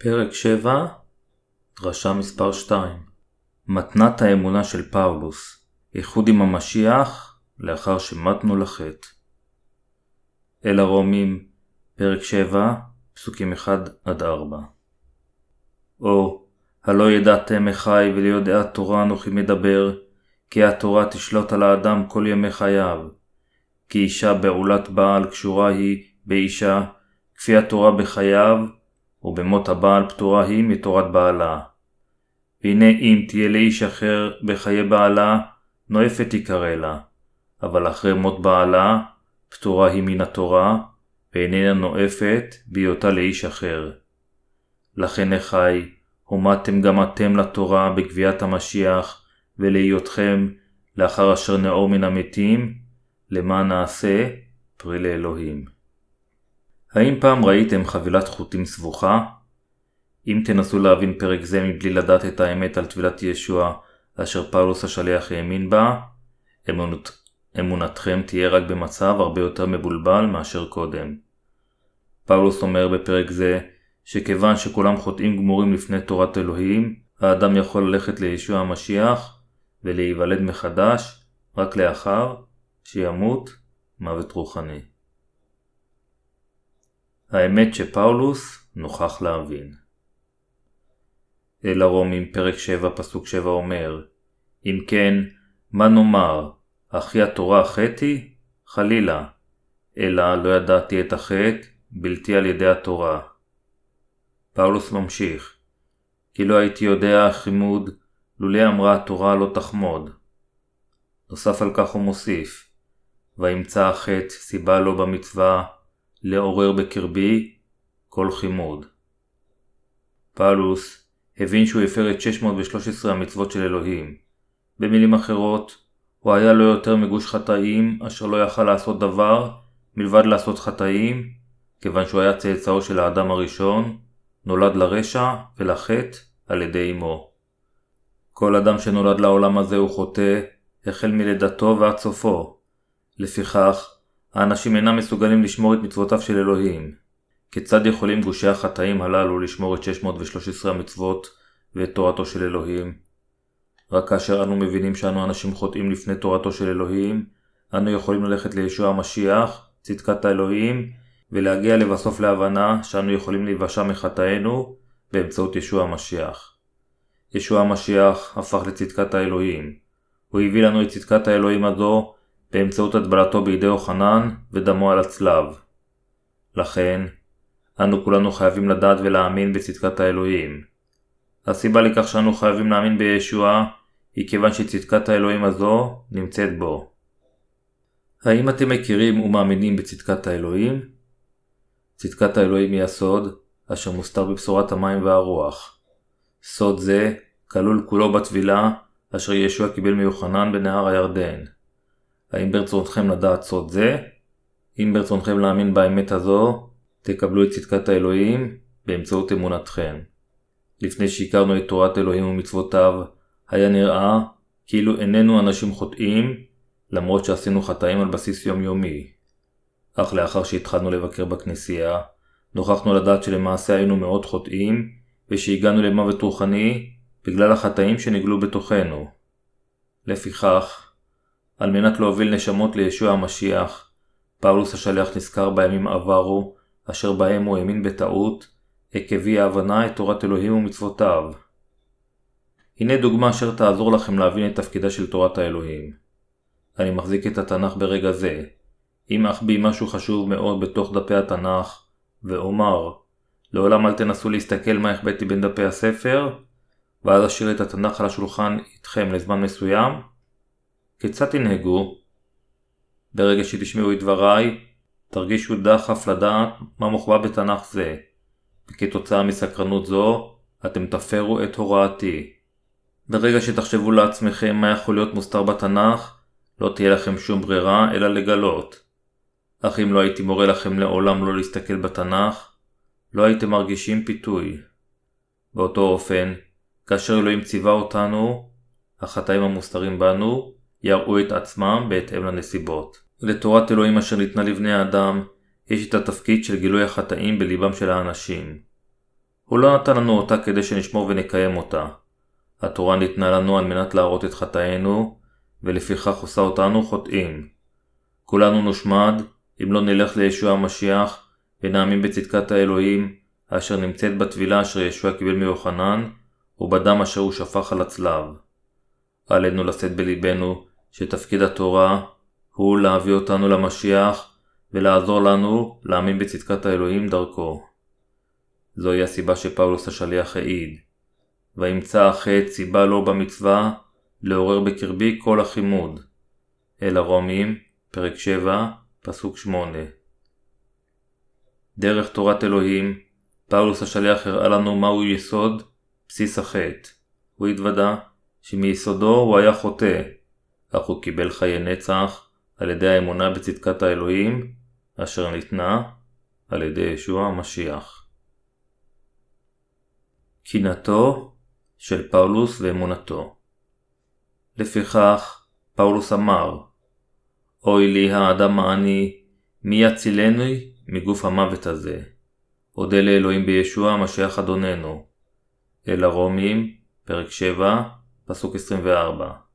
פרק 7, דרשה מספר 2 מתנת האמונה של פאולוס, איחוד עם המשיח לאחר שמתנו לחטא. אל הרומים, פרק 7, פסוקים 1-4 או, הלא ידעתם אחי וליודעי התורה אנוכי מדבר, כי התורה תשלוט על האדם כל ימי חייו. כי אישה בעולת בעל קשורה היא באישה, כפי התורה בחייו, ובמות הבעל פטורה היא מתורת בעלה. והנה אם תהיה לאיש אחר בחיי בעלה, נואפת יקרא לה, אבל אחרי מות בעלה, פטורה היא מן התורה, ואיננה נואפת בהיותה לאיש אחר. לכן אחי, הומדתם גם אתם לתורה בגביית המשיח, ולהיותכם, לאחר אשר נאור מן המתים, למען נעשה פרי לאלוהים. האם פעם ראיתם חבילת חוטים סבוכה? אם תנסו להבין פרק זה מבלי לדעת את האמת על טבילת ישוע אשר פאולוס השליח האמין בה, אמונת, אמונתכם תהיה רק במצב הרבה יותר מבולבל מאשר קודם. פאולוס אומר בפרק זה שכיוון שכולם חוטאים גמורים לפני תורת אלוהים, האדם יכול ללכת לישוע המשיח ולהיוולד מחדש רק לאחר שימות מוות רוחני. האמת שפאולוס נוכח להבין. אל הרומים פרק 7 פסוק 7 אומר אם כן, מה נאמר? אחי התורה חטא? חלילה. אלא לא ידעתי את החטא, בלתי על ידי התורה. פאולוס ממשיך כי לא הייתי יודע חימוד, לולא אמרה התורה לא תחמוד. נוסף על כך הוא מוסיף וימצא החטא סיבה לו במצווה לעורר בקרבי כל חימוד. פאולוס הבין שהוא הפר את 613 המצוות של אלוהים. במילים אחרות, הוא היה לא יותר מגוש חטאים אשר לא יכל לעשות דבר מלבד לעשות חטאים, כיוון שהוא היה צאצאו של האדם הראשון, נולד לרשע ולחטא על ידי אמו. כל אדם שנולד לעולם הזה הוא חוטא, החל מלידתו ועד סופו. לפיכך, האנשים אינם מסוגלים לשמור את מצוותיו של אלוהים. כיצד יכולים גושי החטאים הללו לשמור את 613 המצוות ואת תורתו של אלוהים? רק כאשר אנו מבינים שאנו אנשים חוטאים לפני תורתו של אלוהים, אנו יכולים ללכת לישוע המשיח, צדקת האלוהים, ולהגיע לבסוף להבנה שאנו יכולים להיוושע מחטאינו באמצעות ישוע המשיח. ישוע המשיח הפך לצדקת האלוהים. הוא הביא לנו את צדקת האלוהים הזו באמצעות הטבלתו בידי יוחנן ודמו על הצלב. לכן, אנו כולנו חייבים לדעת ולהאמין בצדקת האלוהים. הסיבה לכך שאנו חייבים להאמין בישוע היא כיוון שצדקת האלוהים הזו נמצאת בו. האם אתם מכירים ומאמינים בצדקת האלוהים? צדקת האלוהים היא הסוד אשר מוסתר בבשורת המים והרוח. סוד זה כלול כולו בטבילה אשר ישוע קיבל מיוחנן בנהר הירדן. האם ברצונכם לדעת סוד זה? אם ברצונכם להאמין באמת הזו, תקבלו את צדקת האלוהים באמצעות אמונתכם. לפני שהכרנו את תורת אלוהים ומצוותיו, היה נראה כאילו איננו אנשים חוטאים, למרות שעשינו חטאים על בסיס יומיומי. אך לאחר שהתחלנו לבקר בכנסייה, נוכחנו לדעת שלמעשה היינו מאוד חוטאים, ושהגענו למוות רוחני בגלל החטאים שנגלו בתוכנו. לפיכך, על מנת להוביל נשמות לישוע המשיח, פאולוס השליח נזכר בימים עברו, אשר בהם הוא האמין בטעות, עקב אי ההבנה את תורת אלוהים ומצוותיו. הנה דוגמה אשר תעזור לכם להבין את תפקידה של תורת האלוהים. אני מחזיק את התנ"ך ברגע זה. אם אחביא משהו חשוב מאוד בתוך דפי התנ"ך, ואומר, לעולם אל תנסו להסתכל מה החבאתי בין דפי הספר, ואז אשאיר את התנ"ך על השולחן איתכם לזמן מסוים, כיצד תנהגו? ברגע שתשמעו את דבריי, תרגישו דחף לדעת מה מוחבא בתנ"ך זה, וכתוצאה מסקרנות זו, אתם תפרו את הוראתי. ברגע שתחשבו לעצמכם מה יכול להיות מוסתר בתנ"ך, לא תהיה לכם שום ברירה אלא לגלות. אך אם לא הייתי מורה לכם לעולם לא להסתכל בתנ"ך, לא הייתם מרגישים פיתוי. באותו אופן, כאשר אלוהים ציווה אותנו, החטאים המוסתרים בנו, יראו את עצמם בהתאם לנסיבות. לתורת אלוהים אשר ניתנה לבני האדם, יש את התפקיד של גילוי החטאים בליבם של האנשים. הוא לא נתן לנו אותה כדי שנשמור ונקיים אותה. התורה ניתנה לנו על מנת להראות את חטאינו, ולפיכך עושה אותנו חוטאים. כולנו נושמד אם לא נלך לישוע המשיח ונאמין בצדקת האלוהים אשר נמצאת בטבילה אשר ישוע קיבל מיוחנן ובדם אשר הוא שפך על הצלב. עלינו לשאת בליבנו שתפקיד התורה הוא להביא אותנו למשיח ולעזור לנו להאמין בצדקת האלוהים דרכו. זוהי הסיבה שפאולוס השליח העיד. וימצא החטא סיבה לו במצווה לעורר בקרבי כל החימוד. אל הרומים, פרק 7, פסוק 8. דרך תורת אלוהים, פאולוס השליח הראה לנו מהו יסוד בסיס החטא. הוא התוודה שמיסודו הוא היה חוטא, אך הוא קיבל חיי נצח על ידי האמונה בצדקת האלוהים, אשר ניתנה על ידי ישוע המשיח. קנאתו של פאולוס ואמונתו לפיכך, פאולוס אמר, אוי לי האדם העני, מי יצילנו מגוף המוות הזה? אודה לאלוהים בישוע המשיח אדוננו. אל הרומים, פרק 7, פסוק 24.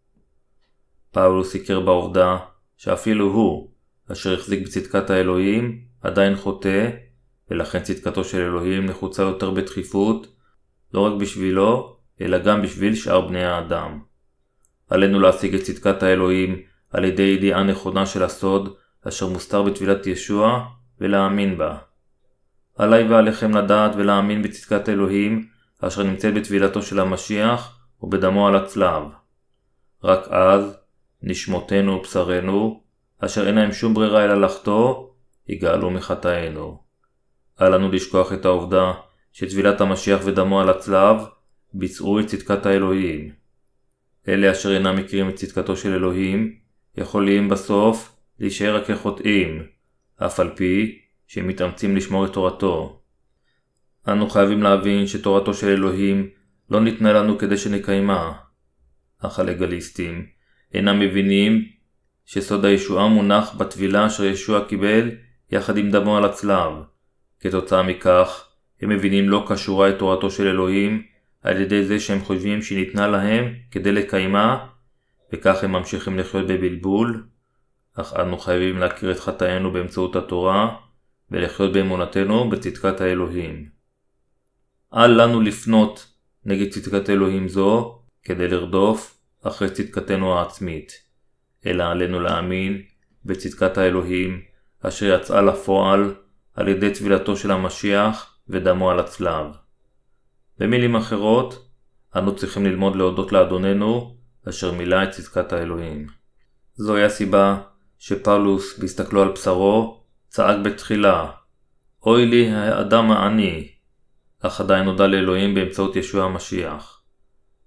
פאולוס הכיר בעובדה שאפילו הוא, אשר החזיק בצדקת האלוהים, עדיין חוטא, ולכן צדקתו של אלוהים נחוצה יותר בדחיפות, לא רק בשבילו, אלא גם בשביל שאר בני האדם. עלינו להשיג את צדקת האלוהים על ידי ידיעה נכונה של הסוד, אשר מוסתר בטבילת ישוע, ולהאמין בה. עליי ועליכם לדעת ולהאמין בצדקת אלוהים, אשר נמצאת בטבילתו של המשיח, ובדמו על הצלב. רק אז, נשמותינו ובשרנו, אשר אין להם שום ברירה אלא לחטוא, יגאלו מחטאינו. אל לנו לשכוח את העובדה שטבילת המשיח ודמו על הצלב ביצעו את צדקת האלוהים. אלה אשר אינם מכירים את צדקתו של אלוהים, יכולים בסוף להישאר רק כחוטאים, אף על פי שהם מתאמצים לשמור את תורתו. אנו חייבים להבין שתורתו של אלוהים לא ניתנה לנו כדי שנקיימה. אך הלגליסטים אינם מבינים שסוד הישועה מונח בטבילה אשר ישוע קיבל יחד עם דמו על הצלב. כתוצאה מכך, הם מבינים לא כשורה את תורתו של אלוהים על ידי זה שהם חושבים שהיא ניתנה להם כדי לקיימה, וכך הם ממשיכים לחיות בבלבול, אך אנו חייבים להכיר את חטאינו באמצעות התורה, ולחיות באמונתנו בצדקת האלוהים. אל לנו לפנות נגד צדקת אלוהים זו כדי לרדוף אחרי צדקתנו העצמית, אלא עלינו להאמין בצדקת האלוהים אשר יצאה לפועל על ידי טבילתו של המשיח ודמו על הצלב. במילים אחרות, אנו צריכים ללמוד להודות לאדוננו, אשר מילא את צדקת האלוהים. זוהי הסיבה שפאולוס, בהסתכלו על בשרו, צעק בתחילה, אוי לי האדם העני, אך עדיין נודע לאלוהים באמצעות ישוע המשיח.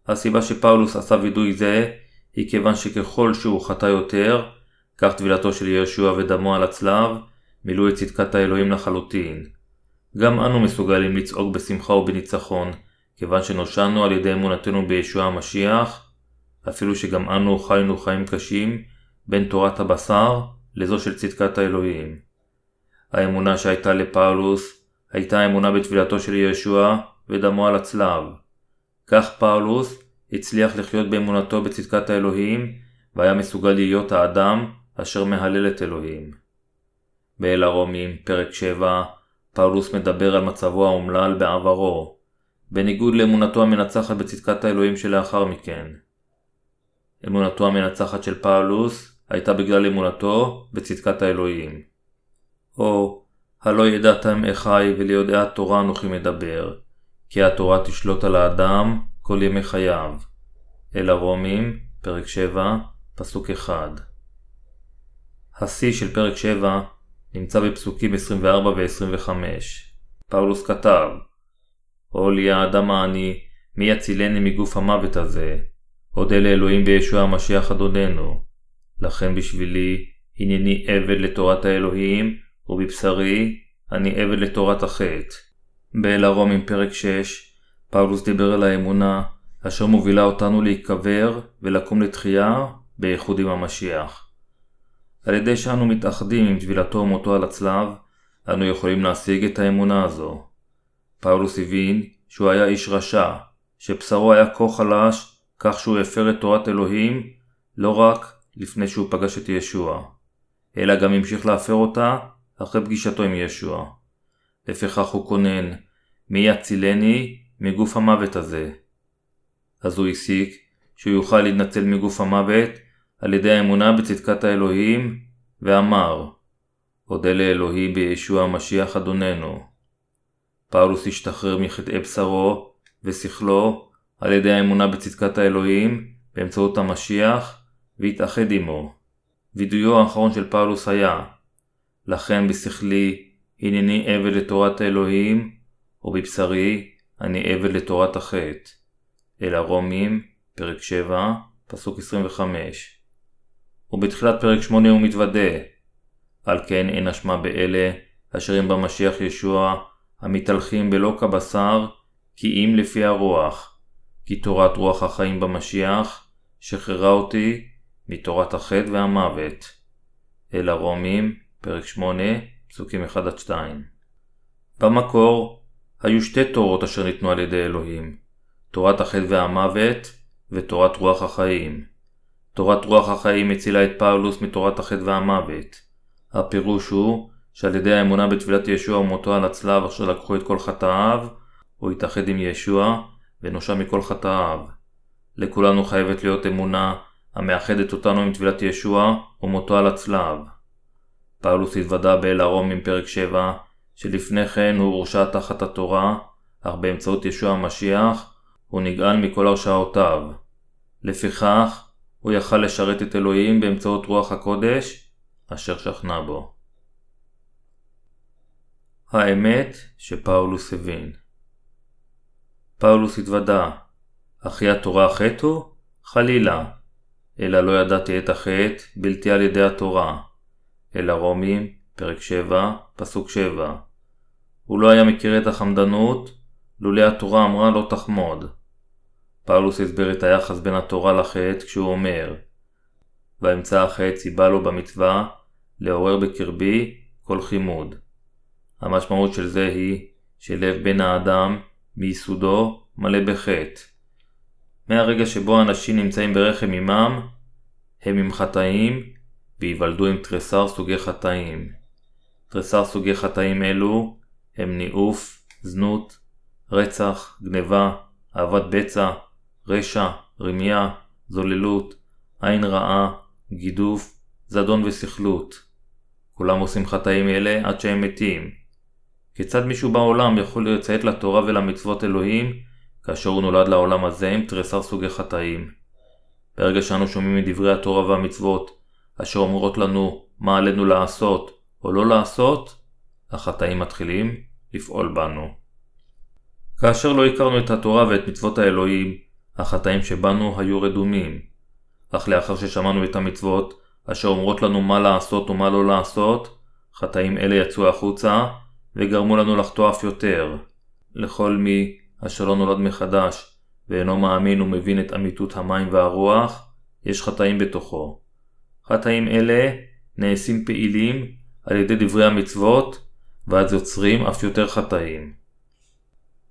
הסיבה שפאולוס עשה וידוי זה, היא כיוון שככל שהוא חטא יותר, כך טבילתו של ישוע ודמו על הצלב, מילאו את צדקת האלוהים לחלוטין. גם אנו מסוגלים לצעוק בשמחה ובניצחון, כיוון שנושענו על ידי אמונתנו בישוע המשיח, אפילו שגם אנו חיינו חיים קשים בין תורת הבשר לזו של צדקת האלוהים. האמונה שהייתה לפאולוס הייתה אמונה בטבילתו של ישוע ודמו על הצלב. כך פאולוס הצליח לחיות באמונתו בצדקת האלוהים והיה מסוגל להיות האדם אשר מהלל את אלוהים. באל הרומים, פרק 7, פאולוס מדבר על מצבו האומלל בעברו, בניגוד לאמונתו המנצחת בצדקת האלוהים שלאחר מכן. אמונתו המנצחת של פאולוס הייתה בגלל אמונתו בצדקת האלוהים. או, הלא ידעתם אחי וליודעי התורה אנוכי מדבר, כי התורה תשלוט על האדם כל ימי חייו. אל הרומים, פרק 7, פסוק 1. השיא של פרק 7 נמצא בפסוקים 24 ו-25. פאולוס כתב לי האדם העני, מי יצילני מגוף המוות הזה? אודה לאלוהים בישוע המשיח אדוננו. לכן בשבילי הנני עבד לתורת האלוהים, ובבשרי אני עבד לתורת החטא. באל הרומים פרק 6, פאולוס דיבר על האמונה, אשר מובילה אותנו להיקבר ולקום לתחייה באיחוד עם המשיח. על ידי שאנו מתאחדים עם טבילתו ומותו על הצלב, אנו יכולים להשיג את האמונה הזו. פאולוס הבין שהוא היה איש רשע, שבשרו היה כה חלש, כך שהוא הפר את תורת אלוהים, לא רק לפני שהוא פגש את ישוע, אלא גם המשיך להפר אותה אחרי פגישתו עם ישוע. לפיכך הוא כונן, מי יצילני מגוף המוות הזה. אז הוא הסיק שהוא יוכל להתנצל מגוף המוות על ידי האמונה בצדקת האלוהים, ואמר, אודה לאלוהי בישוע המשיח אדוננו. פאולוס השתחרר מחטאי בשרו ושכלו על ידי האמונה בצדקת האלוהים באמצעות המשיח והתאחד עמו. וידויו האחרון של פאולוס היה לכן בשכלי הנני עבד לתורת האלוהים ובבשרי אני עבד לתורת החטא. אל הרומים, פרק 7, פסוק 25. ובתחילת פרק 8 הוא מתוודה על כן אין אשמה באלה אשר הם במשיח ישוע המתהלכים בלא כבשר כי אם לפי הרוח כי תורת רוח החיים במשיח שחררה אותי מתורת החטא והמוות. אל הרומים, פרק 8, פסוקים 1-2. במקור היו שתי תורות אשר ניתנו על ידי אלוהים, תורת החטא והמוות ותורת רוח החיים. תורת רוח החיים הצילה את פאולוס מתורת החטא והמוות. הפירוש הוא שעל ידי האמונה בתפילת ישוע ומותו על הצלב אשר לקחו את כל חטאיו, הוא התאחד עם ישוע ונושע מכל חטאיו. לכולנו חייבת להיות אמונה המאחדת אותנו עם טבילת ישוע ומותו על הצלב. פאולוס התוודה באל עם פרק 7 שלפני כן הוא הורשע תחת התורה, אך באמצעות ישוע המשיח הוא נגאל מכל הרשעותיו. לפיכך, הוא יכל לשרת את אלוהים באמצעות רוח הקודש, אשר שכנה בו. האמת שפאולוס הבין פאולוס התוודה, אחי התורה חטאו? חלילה, אלא לא ידעתי את החטא בלתי על ידי התורה. אל הרומים, פרק 7, פסוק 7. הוא לא היה מכיר את החמדנות, לולא התורה אמרה לא תחמוד. פאולוס הסבר את היחס בין התורה לחטא כשהוא אומר ואמצא החטא ציבה לו במצווה לעורר בקרבי כל חימוד. המשמעות של זה היא שלב בן האדם מיסודו מלא בחטא. מהרגע שבו אנשים נמצאים ברחם עמם, הם עם חטאים וייוולדו עם תריסר סוגי חטאים. תריסר סוגי חטאים אלו הם ניאוף, זנות, רצח, גניבה, אהבת בצע, רשע, רמיה, זוללות, עין רעה, גידוף, זדון וסכלות. כולם עושים חטאים אלה עד שהם מתים. כיצד מישהו בעולם יכול לציית לתורה ולמצוות אלוהים כאשר הוא נולד לעולם הזה עם תריסר סוגי חטאים? ברגע שאנו שומעים את דברי התורה והמצוות אשר אומרות לנו מה עלינו לעשות או לא לעשות, החטאים מתחילים לפעול בנו. כאשר לא הכרנו את התורה ואת מצוות האלוהים, החטאים שבנו היו רדומים. אך לאחר ששמענו את המצוות, אשר אומרות לנו מה לעשות ומה לא לעשות, חטאים אלה יצאו החוצה, וגרמו לנו לחטוא אף יותר. לכל מי אשר לא נולד מחדש, ואינו מאמין ומבין את אמיתות המים והרוח, יש חטאים בתוכו. חטאים אלה נעשים פעילים על ידי דברי המצוות, ואז יוצרים אף יותר חטאים.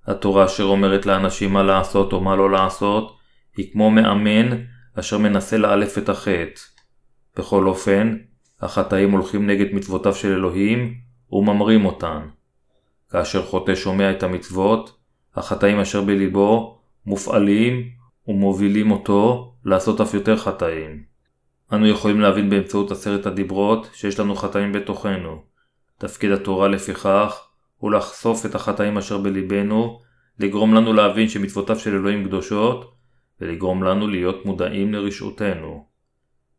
התורה אשר אומרת לאנשים מה לעשות או מה לא לעשות, היא כמו מאמן אשר מנסה לאלף את החטא. בכל אופן, החטאים הולכים נגד מצוותיו של אלוהים וממרים אותן. כאשר חוטא שומע את המצוות, החטאים אשר בליבו מופעלים ומובילים אותו לעשות אף יותר חטאים. אנו יכולים להבין באמצעות עשרת הדיברות שיש לנו חטאים בתוכנו. תפקיד התורה לפיכך הוא לחשוף את החטאים אשר בליבנו, לגרום לנו להבין שמצוותיו של אלוהים קדושות, ולגרום לנו להיות מודעים לרשעותנו.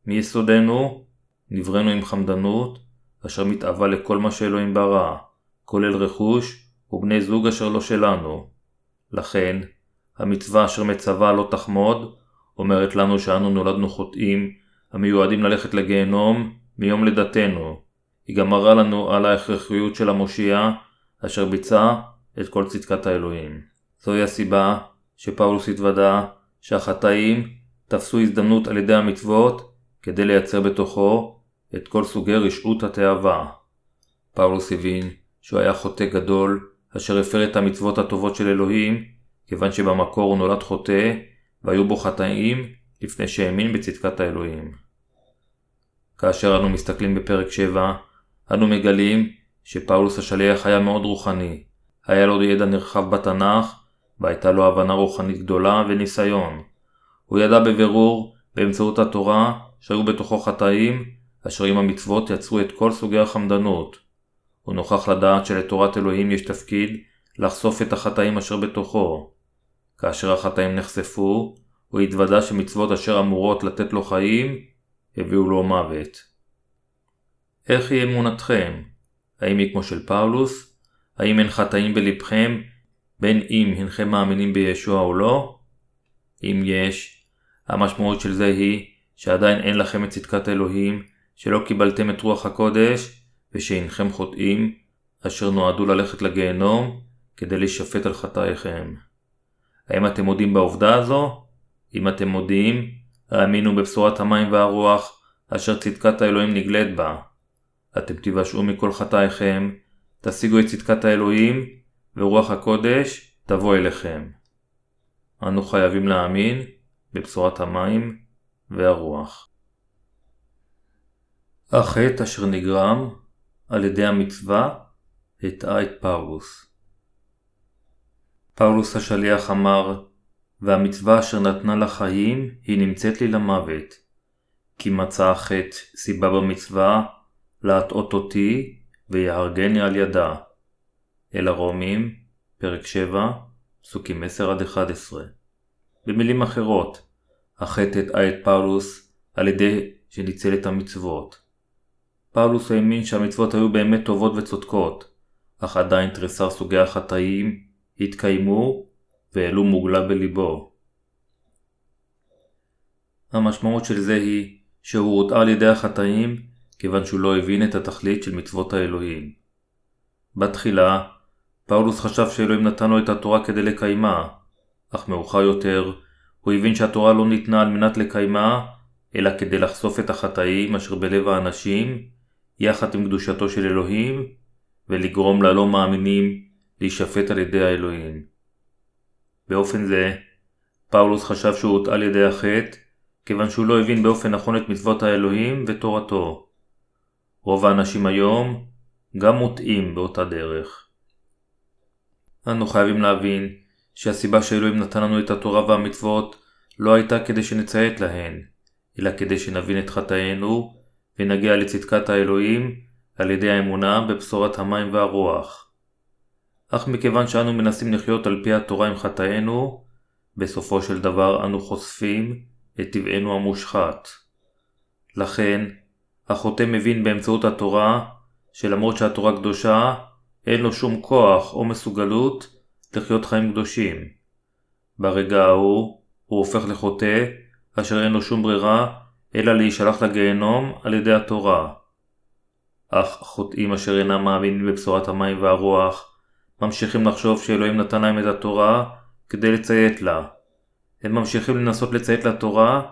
מיסודנו נבראנו עם חמדנות, אשר מתאווה לכל מה שאלוהים ברא, כולל רכוש ובני זוג אשר לא שלנו. לכן, המצווה אשר מצווה לא תחמוד, אומרת לנו שאנו נולדנו חוטאים, המיועדים ללכת לגיהנום מיום לידתנו. היא גם מראה לנו על ההכרחיות של המושיע, אשר ביצע את כל צדקת האלוהים. זוהי הסיבה שפאולוס התוודה שהחטאים תפסו הזדמנות על ידי המצוות כדי לייצר בתוכו את כל סוגי רשעות התאווה. פאולוס הבין שהוא היה חוטא גדול אשר הפר את המצוות הטובות של אלוהים, כיוון שבמקור הוא נולד חוטא, והיו בו חטאים, לפני שהאמין בצדקת האלוהים. כאשר אנו מסתכלים בפרק 7, אנו מגלים שפאולוס השליח היה מאוד רוחני. היה לו ידע נרחב בתנ"ך, והייתה לו הבנה רוחנית גדולה וניסיון. הוא ידע בבירור, באמצעות התורה, שהיו בתוכו חטאים, אשר עם המצוות יצרו את כל סוגי החמדנות. הוא נוכח לדעת שלתורת אלוהים יש תפקיד לחשוף את החטאים אשר בתוכו. כאשר החטאים נחשפו, הוא התוודה שמצוות אשר אמורות לתת לו חיים, הביאו לו מוות. איך היא אמונתכם? האם היא כמו של פאולוס? האם אין חטאים בלבכם, בין אם הנכם מאמינים בישוע או לא? אם יש, המשמעות של זה היא שעדיין אין לכם את צדקת אלוהים, שלא קיבלתם את רוח הקודש, ושאינכם חוטאים, אשר נועדו ללכת לגיהנום, כדי להישפט על חטאיכם. האם אתם מודים בעובדה הזו? אם אתם מודים, האמינו בבשורת המים והרוח, אשר צדקת האלוהים נגלית בה. אתם תיוושעו מכל חטאיכם, תשיגו את צדקת האלוהים, ורוח הקודש תבוא אליכם. אנו חייבים להאמין בבשורת המים והרוח. החטא אשר נגרם על ידי המצווה הטעה את פאולוס. פאולוס השליח אמר, והמצווה אשר נתנה לחיים היא נמצאת לי למוות. כי מצא החטא סיבה במצווה להטעות אותי ויהרגני על ידה. אל הרומים, פרק 7, פסוקים 10-11. במילים אחרות, החטא הטעה את פאולוס על ידי שניצל את המצוות. פאולוס האמין שהמצוות היו באמת טובות וצודקות, אך עדיין תריסר סוגי החטאים התקיימו והעלו מוגלה בליבו. המשמעות של זה היא שהוא הוטעה על ידי החטאים כיוון שהוא לא הבין את התכלית של מצוות האלוהים. בתחילה, פאולוס חשב שאלוהים נתן לו את התורה כדי לקיימה, אך מאוחר יותר הוא הבין שהתורה לא ניתנה על מנת לקיימה, אלא כדי לחשוף את החטאים אשר בלב האנשים, יחד עם קדושתו של אלוהים, ולגרום ללא מאמינים להישפט על ידי האלוהים. באופן זה, פאולוס חשב שהוא הוטעה על ידי החטא, כיוון שהוא לא הבין באופן נכון את מצוות האלוהים ותורתו. רוב האנשים היום גם מוטעים באותה דרך. אנו חייבים להבין שהסיבה שאלוהים נתן לנו את התורה והמצוות לא הייתה כדי שנציית להן, אלא כדי שנבין את חטאינו ונגיע לצדקת האלוהים על ידי האמונה בבשורת המים והרוח. אך מכיוון שאנו מנסים לחיות על פי התורה עם חטאינו, בסופו של דבר אנו חושפים את טבענו המושחת. לכן, החוטא מבין באמצעות התורה, שלמרות שהתורה קדושה, אין לו שום כוח או מסוגלות לחיות חיים קדושים. ברגע ההוא, הוא הופך לחוטא, אשר אין לו שום ברירה, אלא להישלח לגיהנום על ידי התורה. אך חוטאים אשר אינם מאמינים בבשורת המים והרוח, ממשיכים לחשוב שאלוהים נתן להם את התורה כדי לציית לה. הם ממשיכים לנסות לציית לתורה,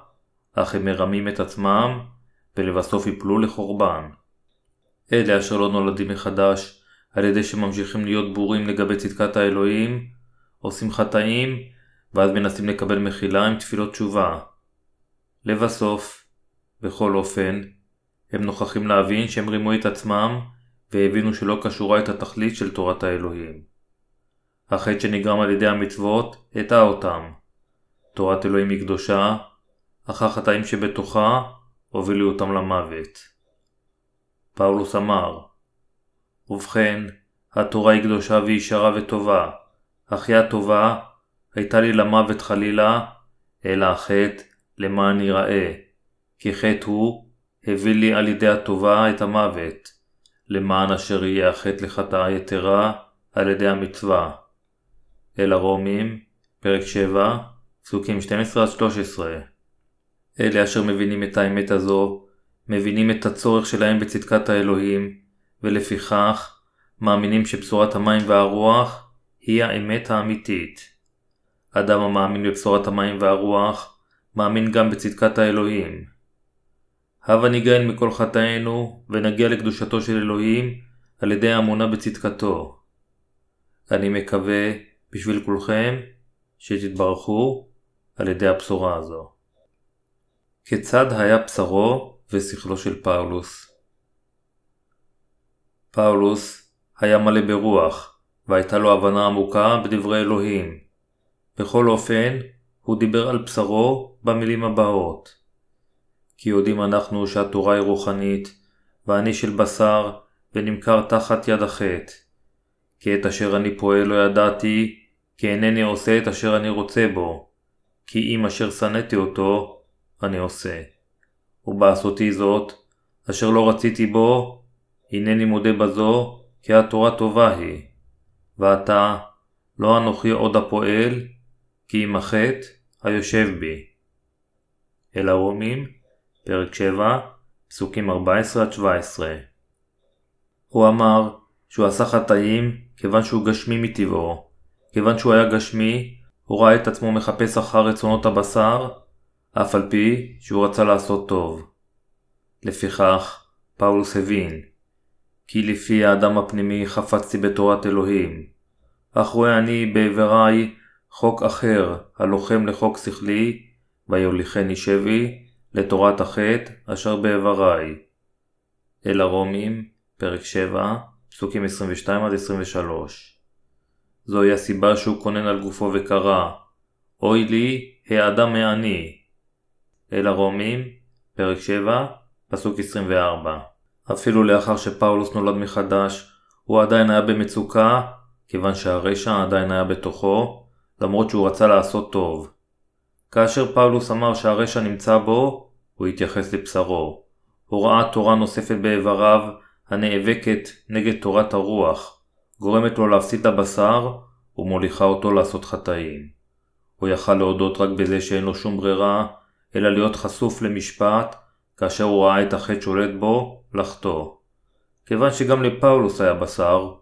אך הם מרמים את עצמם, ולבסוף יפלו לחורבן. אלה אשר לא נולדים מחדש, על ידי שממשיכים להיות בורים לגבי צדקת האלוהים, עושים חטאים, ואז מנסים לקבל מחילה עם תפילות תשובה. לבסוף, בכל אופן, הם נוכחים להבין שהם רימו את עצמם, והבינו שלא קשורה את התכלית של תורת האלוהים. החטא שנגרם על ידי המצוות הטעה אותם. תורת אלוהים היא קדושה, אך החטאים שבתוכה הובילו אותם למוות. פאולוס אמר, ובכן, התורה היא קדושה וישרה וטובה, אך היא הטובה הייתה לי למוות חלילה, אלא החטא למען יראה, כי חטא הוא הביא לי על ידי הטובה את המוות, למען אשר יהיה החטא לחטאה יתרה על ידי המצווה. אל הרומים, פרק 7, פסוקים 12-13 אלה אשר מבינים את האמת הזו, מבינים את הצורך שלהם בצדקת האלוהים, ולפיכך מאמינים שבשורת המים והרוח היא האמת האמיתית. אדם המאמין בבשורת המים והרוח, מאמין גם בצדקת האלוהים. הבה ניגן מכל חטאינו, ונגיע לקדושתו של אלוהים, על ידי האמונה בצדקתו. אני מקווה בשביל כולכם שתתברכו על ידי הבשורה הזו. כיצד היה בשרו ושכלו של פאולוס? פאולוס היה מלא ברוח, והייתה לו הבנה עמוקה בדברי אלוהים. בכל אופן, הוא דיבר על בשרו במילים הבאות: כי יודעים אנחנו שהתורה היא רוחנית, ואני של בשר, ונמכר תחת יד החטא. כי את אשר אני פועל לא ידעתי, כי אינני עושה את אשר אני רוצה בו. כי אם אשר שנאתי אותו, אני עושה. ובעשותי זאת, אשר לא רציתי בו, הנני מודה בזו, כי התורה טובה היא. ועתה, לא אנוכי עוד הפועל, כי אם החטא היושב בי. אל הרומים, פרק 7, פסוקים 14-17 הוא אמר שהוא עשה חטאים כיוון שהוא גשמי מטבעו. כיוון שהוא היה גשמי, הוא ראה את עצמו מחפש אחר רצונות הבשר, אף על פי שהוא רצה לעשות טוב. לפיכך, פאולוס הבין, כי לפי האדם הפנימי חפצתי בתורת אלוהים, אך רואה אני באיבריי חוק אחר, הלוחם לחוק שכלי, ויוליכני שבי, לתורת החטא אשר באיבריי. אל הרומים, פרק 7, פסוקים 22-23 זוהי הסיבה שהוא כונן על גופו וקרא אוי לי, האדם מעני. אל הרומים, פרק 7, פסוק 24 אפילו לאחר שפאולוס נולד מחדש, הוא עדיין היה במצוקה, כיוון שהרשע עדיין היה בתוכו, למרות שהוא רצה לעשות טוב. כאשר פאולוס אמר שהרשע נמצא בו, הוא התייחס לבשרו. הוראת תורה נוספת באיבריו, הנאבקת נגד תורת הרוח, גורמת לו להפסיד את הבשר ומוליכה אותו לעשות חטאים. הוא יכל להודות רק בזה שאין לו שום ברירה, אלא להיות חשוף למשפט, כאשר הוא ראה את החטא שולט בו, לחטוא. כיוון שגם לפאולוס היה בשר,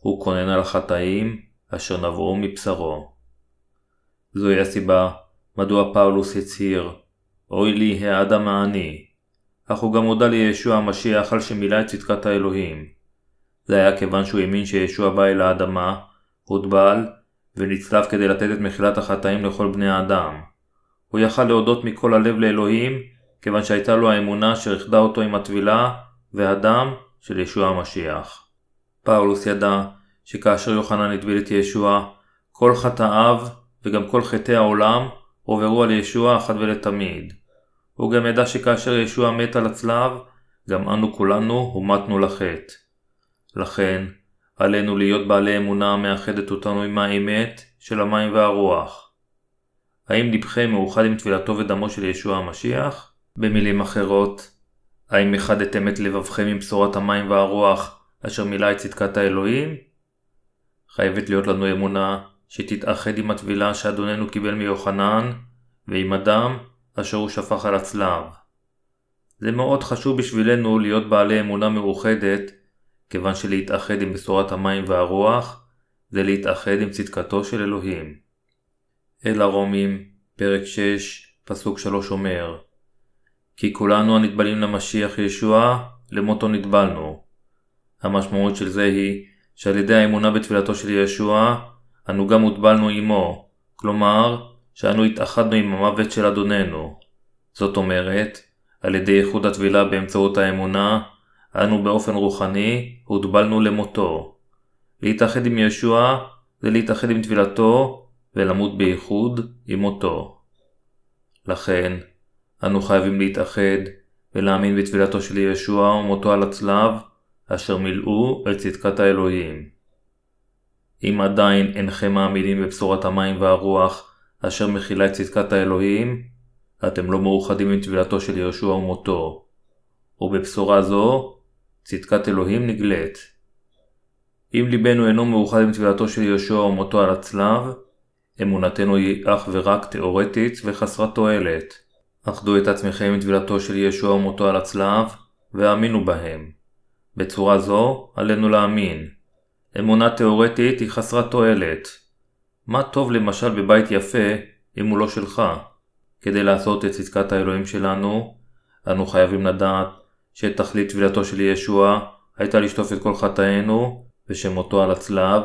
הוא כונן על החטאים אשר נבעו מבשרו. זוהי הסיבה מדוע פאולוס הצהיר, אוי לי האדם העני, אך הוא גם הודה לישוע המשיח על שמילא את צדקת האלוהים. זה היה כיוון שהוא האמין שישוע בא אל האדמה, הוטבל, ונצלב כדי לתת את מחילת החטאים לכל בני האדם. הוא יכל להודות מכל הלב לאלוהים, כיוון שהייתה לו האמונה שרכדה אותו עם הטבילה והדם של ישוע המשיח. פאולוס ידע שכאשר יוחנן הטביל את ישוע, כל חטאיו וגם כל חטאי העולם הועברו על ישוע אחת ולתמיד. הוא גם ידע שכאשר ישוע מת על הצלב, גם אנו כולנו הומתנו לחטא. לכן, עלינו להיות בעלי אמונה המאחדת אותנו עם האמת של המים והרוח. האם לבכם מאוחד עם תפילתו ודמו של ישוע המשיח? במילים אחרות, האם איחדתם את לבבכם עם בשורת המים והרוח אשר מילא את צדקת האלוהים? חייבת להיות לנו אמונה שתתאחד עם הטבילה שאדוננו קיבל מיוחנן ועם הדם אשר הוא שפך על הצלב. זה מאוד חשוב בשבילנו להיות בעלי אמונה מאוחדת, כיוון שלהתאחד עם בשורת המים והרוח, זה להתאחד עם צדקתו של אלוהים. אל הרומים, פרק 6, פסוק 3 אומר כי כולנו הנטבלים למשיח ישוע, למותו נטבלנו. המשמעות של זה היא שעל ידי האמונה בתפילתו של ישוע, אנו גם הוטבלנו עמו, כלומר, שאנו התאחדנו עם המוות של אדוננו. זאת אומרת, על ידי איחוד הטבילה באמצעות האמונה, אנו באופן רוחני הוטבלנו למותו. להתאחד עם ישוע זה להתאחד עם טבילתו ולמות בייחוד עם מותו. לכן, אנו חייבים להתאחד ולהאמין בטבילתו של ישוע ומותו על הצלב, אשר מילאו את צדקת האלוהים. אם עדיין אינכם מאמינים בבשורת המים והרוח, אשר מכילה את צדקת האלוהים, אתם לא מאוחדים עם טבילתו של יהושע ומותו. ובבשורה זו, צדקת אלוהים נגלית. אם ליבנו אינו מאוחד עם טבילתו של יהושע ומותו על הצלב, אמונתנו היא אך ורק תאורטית וחסרת תועלת. אחדו את עצמכם עם טבילתו של ישוע ומותו על הצלב, והאמינו בהם. בצורה זו, עלינו להאמין. אמונה תאורטית היא חסרת תועלת. מה טוב למשל בבית יפה, אם הוא לא שלך? כדי לעשות את צדקת האלוהים שלנו, אנו חייבים לדעת שתכלית טבילתו של ישוע הייתה לשטוף את כל חטאינו, ושמותו על הצלב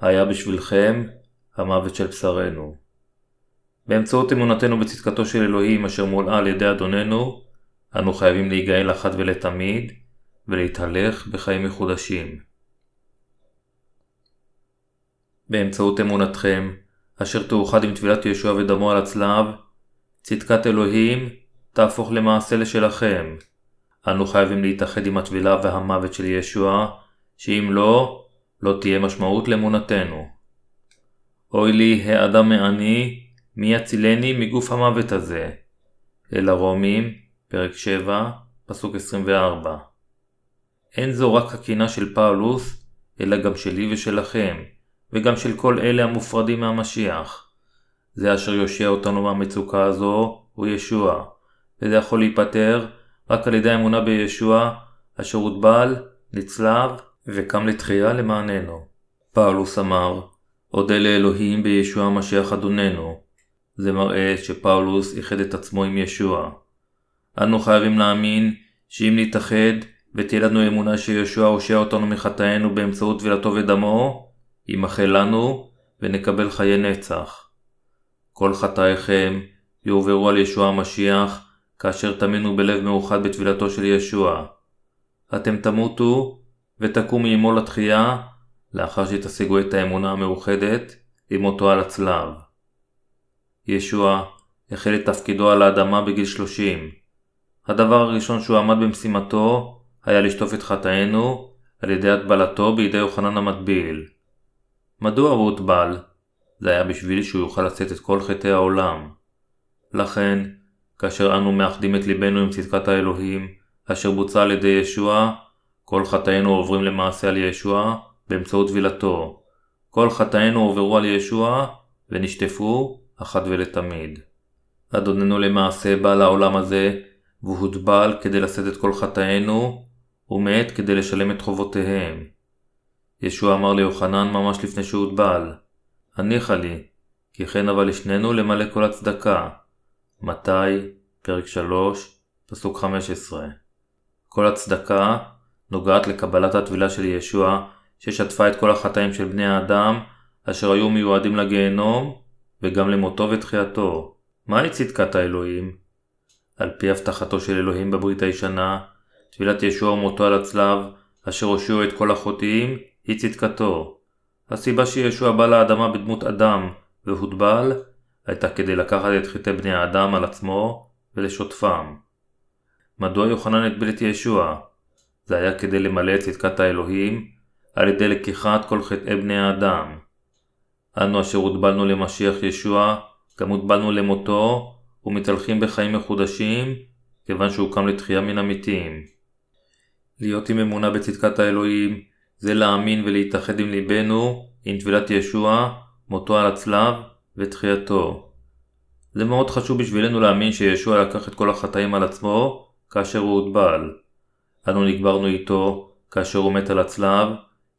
היה בשבילכם המוות של בשרנו. באמצעות אמונתנו בצדקתו של אלוהים אשר מולאה על ידי אדוננו, אנו חייבים להיגאל אחת ולתמיד, ולהתהלך בחיים מחודשים. באמצעות אמונתכם, אשר תאוחד עם טבילת ישוע ודמו על הצלב, צדקת אלוהים תהפוך למעשה לשלכם. אנו חייבים להתאחד עם הטבילה והמוות של ישוע, שאם לא, לא תהיה משמעות לאמונתנו. אוי לי האדם מעני, מי יצילני מגוף המוות הזה? אל הרומים, פרק 7, פסוק 24. אין זו רק הקינה של פאולוס, אלא גם שלי ושלכם, וגם של כל אלה המופרדים מהמשיח. זה אשר יושיע אותנו מהמצוקה הזו, הוא ישוע, וזה יכול להיפטר רק על ידי האמונה בישוע, אשר הוטבל, נצלב וקם לתחייה למעננו. פאולוס אמר, אודה לאלוהים בישוע המשיח אדוננו. זה מראה שפאולוס איחד את עצמו עם ישוע. אנו חייבים להאמין שאם נתאחד ותהיה לנו אמונה שישוע הושע אותנו מחטאינו באמצעות טבילתו ודמו, יימחה לנו ונקבל חיי נצח. כל חטאיכם יועברו על ישוע המשיח כאשר תמינו בלב מאוחד בטבילתו של ישוע. אתם תמותו ותקומו עמו לתחייה לאחר שתשיגו את האמונה המאוחדת עם מותו על הצלב. ישוע החל את תפקידו על האדמה בגיל 30. הדבר הראשון שהוא עמד במשימתו היה לשטוף את חטאינו על ידי הטבלתו בידי יוחנן המטביל. מדוע הוא הוטבל? זה היה בשביל שהוא יוכל לשאת את כל חטאי העולם. לכן, כאשר אנו מאחדים את ליבנו עם צדקת האלוהים, אשר בוצע על ידי ישוע, כל חטאינו עוברים למעשה על ישוע באמצעות טבילתו. כל חטאינו עוברו על ישוע ונשטפו אחת ולתמיד. אדוננו למעשה בא לעולם הזה והוטבל כדי לשאת את כל חטאינו ומת כדי לשלם את חובותיהם. ישוע אמר ליוחנן ממש לפני שהוטבל, הניחה לי, כי כן אבל לשנינו למלא כל הצדקה. מתי, פרק 3, פסוק 15. כל הצדקה נוגעת לקבלת הטבילה של ישוע, ששטפה את כל החטאים של בני האדם, אשר היו מיועדים לגיהנום, וגם למותו ותחייתו. מהי צדקת האלוהים? על פי הבטחתו של אלוהים בברית הישנה, טבילת ישוע ומותו על הצלב, אשר הושיעו את כל החוטאים, היא צדקתו. הסיבה שישוע בא לאדמה בדמות אדם והוטבל, הייתה כדי לקחת את חטאי בני האדם על עצמו ולשוטפם. מדוע יוחנן הטביל את ישוע? זה היה כדי למלא את צדקת האלוהים על ידי לקיחת כל חטאי בני האדם. אנו אשר הוטבלנו למשיח ישוע, גם הוטבלנו למותו, ומתהלכים בחיים מחודשים, כיוון שהוא קם לתחייה מן המתים. להיות עם אמונה בצדקת האלוהים, זה להאמין ולהתאחד עם ליבנו, עם טבילת ישוע, מותו על הצלב ותחייתו. זה מאוד חשוב בשבילנו להאמין שישוע לקח את כל החטאים על עצמו, כאשר הוא הוטבל. אנו נגברנו איתו, כאשר הוא מת על הצלב,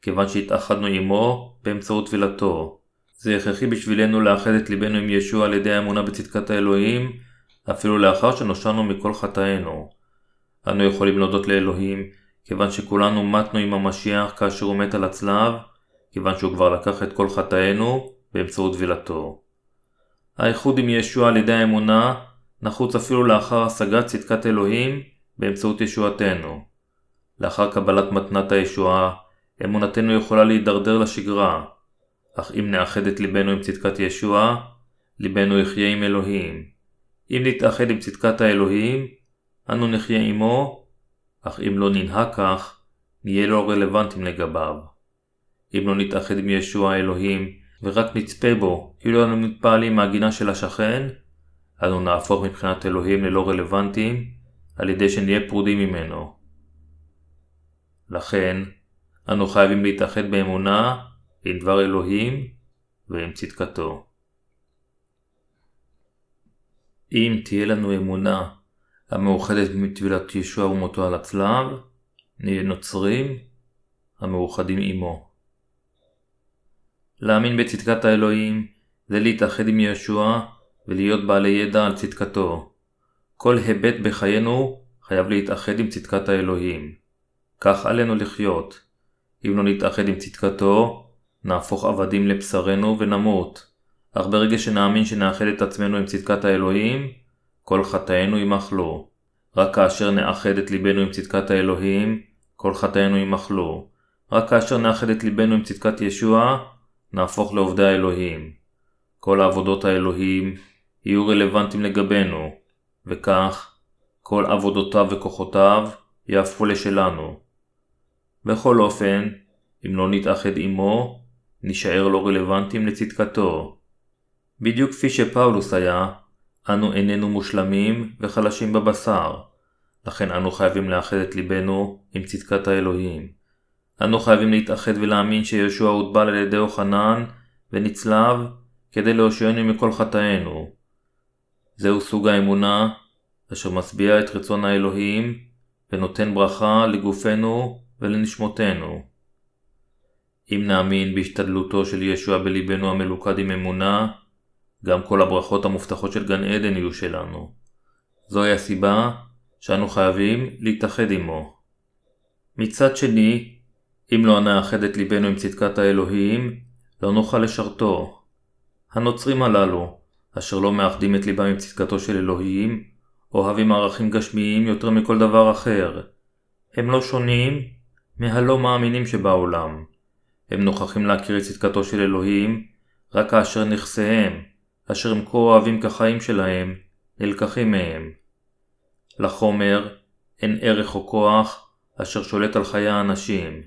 כיוון שהתאחדנו עמו באמצעות טבילתו. זה הכרחי בשבילנו לאחד את ליבנו עם ישוע על ידי האמונה בצדקת האלוהים, אפילו לאחר שנושענו מכל חטאינו. אנו יכולים להודות לאלוהים, כיוון שכולנו מתנו עם המשיח כאשר הוא מת על הצלב, כיוון שהוא כבר לקח את כל חטאינו באמצעות טבילתו. האיחוד עם ישוע על ידי האמונה נחוץ אפילו לאחר השגת צדקת אלוהים באמצעות ישועתנו. לאחר קבלת מתנת הישועה, אמונתנו יכולה להידרדר לשגרה, אך אם נאחד את ליבנו עם צדקת ישוע, ליבנו יחיה עם אלוהים. אם נתאחד עם צדקת האלוהים, אנו נחיה עמו, אך אם לא ננהג כך, נהיה לא רלוונטיים לגביו. אם לא נתאחד עם ישוע האלוהים, ורק נצפה בו, כאילו אנו מתפעלים מהגינה של השכן, אנו נהפוך מבחינת אלוהים ללא רלוונטיים, על ידי שנהיה פרודים ממנו. לכן, אנו חייבים להתאחד באמונה עם דבר אלוהים ועם צדקתו. אם תהיה לנו אמונה המאוחדת מטבילת ישוע ומותו על הצלב, נהיה נוצרים המאוחדים עמו. להאמין בצדקת האלוהים זה להתאחד עם ישוע ולהיות בעלי ידע על צדקתו. כל היבט בחיינו חייב להתאחד עם צדקת האלוהים. כך עלינו לחיות. אם לא נתאחד עם צדקתו, נהפוך עבדים לבשרנו ונמות. אך ברגע שנאמין שנאחד את עצמנו עם צדקת האלוהים, כל חטאינו ימחלו. רק כאשר נאחד את ליבנו עם צדקת האלוהים, כל חטאינו ימחלו. רק כאשר נאחד את ליבנו עם צדקת ישוע, נהפוך לעובדי האלוהים. כל העבודות האלוהים יהיו רלוונטיים לגבינו, וכך כל עבודותיו וכוחותיו יהפכו לשלנו. בכל אופן, אם לא נתאחד עמו, נישאר לא רלוונטיים לצדקתו. בדיוק כפי שפאולוס היה, אנו איננו מושלמים וחלשים בבשר, לכן אנו חייבים לאחד את ליבנו עם צדקת האלוהים. אנו חייבים להתאחד ולהאמין שישוע הוטבל על ידי יוחנן ונצלב כדי להושיענו מכל חטאינו. זהו סוג האמונה אשר משביע את רצון האלוהים ונותן ברכה לגופנו ולנשמותינו. אם נאמין בהשתדלותו של ישוע בליבנו המלוכד עם אמונה, גם כל הברכות המובטחות של גן עדן יהיו שלנו. זוהי הסיבה שאנו חייבים להתאחד עמו. מצד שני, אם לא נאחד את ליבנו עם צדקת האלוהים, לא נוכל לשרתו. הנוצרים הללו, אשר לא מאחדים את ליבם עם צדקתו של אלוהים, אוהבים ערכים גשמיים יותר מכל דבר אחר. הם לא שונים מהלא מאמינים שבעולם. הם נוכחים להכיר את צדקתו של אלוהים רק כאשר נכסיהם, אשר הם כה אוהבים כחיים שלהם, נלקחים מהם. לחומר אין ערך או כוח אשר שולט על חיי האנשים.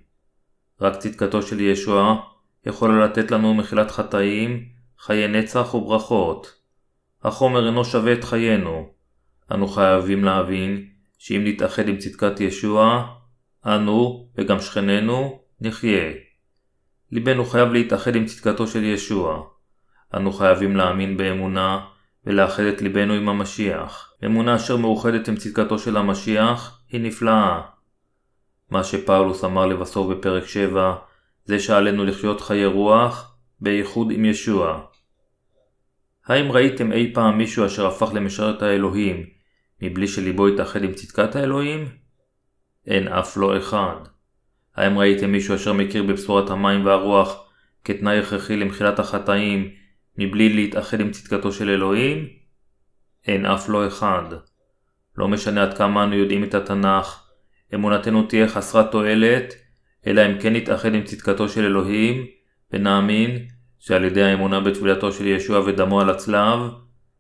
רק צדקתו של ישוע יכולה לתת לנו מחילת חטאים, חיי נצח וברכות. החומר אינו שווה את חיינו. אנו חייבים להבין שאם נתאחד עם צדקת ישוע, אנו, וגם שכנינו, נחיה. ליבנו חייב להתאחד עם צדקתו של ישוע. אנו חייבים להאמין באמונה ולאחד את ליבנו עם המשיח. אמונה אשר מאוחדת עם צדקתו של המשיח היא נפלאה. מה שפאולוס אמר לבסוף בפרק 7 זה שעלינו לחיות חיי רוח בייחוד עם ישוע. האם ראיתם אי פעם מישהו אשר הפך למשרת האלוהים מבלי שליבו יתאחד עם צדקת האלוהים? אין אף לא אחד. האם ראיתם מישהו אשר מכיר בבשורת המים והרוח כתנאי הכרחי למחילת החטאים מבלי להתאחד עם צדקתו של אלוהים? אין אף לא אחד. לא משנה עד כמה אנו יודעים את התנ"ך, אמונתנו תהיה חסרת תועלת, אלא אם כן נתאחד עם צדקתו של אלוהים, ונאמין שעל ידי האמונה בתפילתו של ישוע ודמו על הצלב,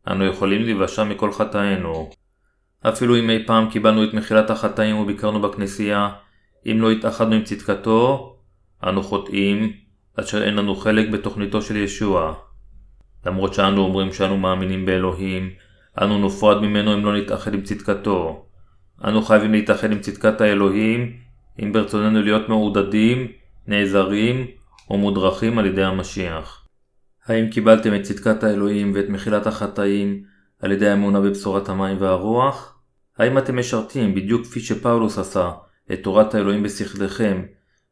אנו יכולים להיוושע מכל חטאינו. אפילו אם אי פעם קיבלנו את מחילת החטאים וביקרנו בכנסייה, אם לא התאחדנו עם צדקתו, אנו חוטאים, אשר אין לנו חלק בתוכניתו של ישוע. למרות שאנו אומרים שאנו מאמינים באלוהים, אנו נופרד ממנו אם לא נתאחד עם צדקתו. אנו חייבים להתאחד עם צדקת האלוהים, אם ברצוננו להיות מעודדים, נעזרים או מודרכים על ידי המשיח. האם קיבלתם את צדקת האלוהים ואת מחילת החטאים על ידי האמונה בבשורת המים והרוח? האם אתם משרתים, בדיוק כפי שפאולוס עשה, את תורת האלוהים בשכלכם,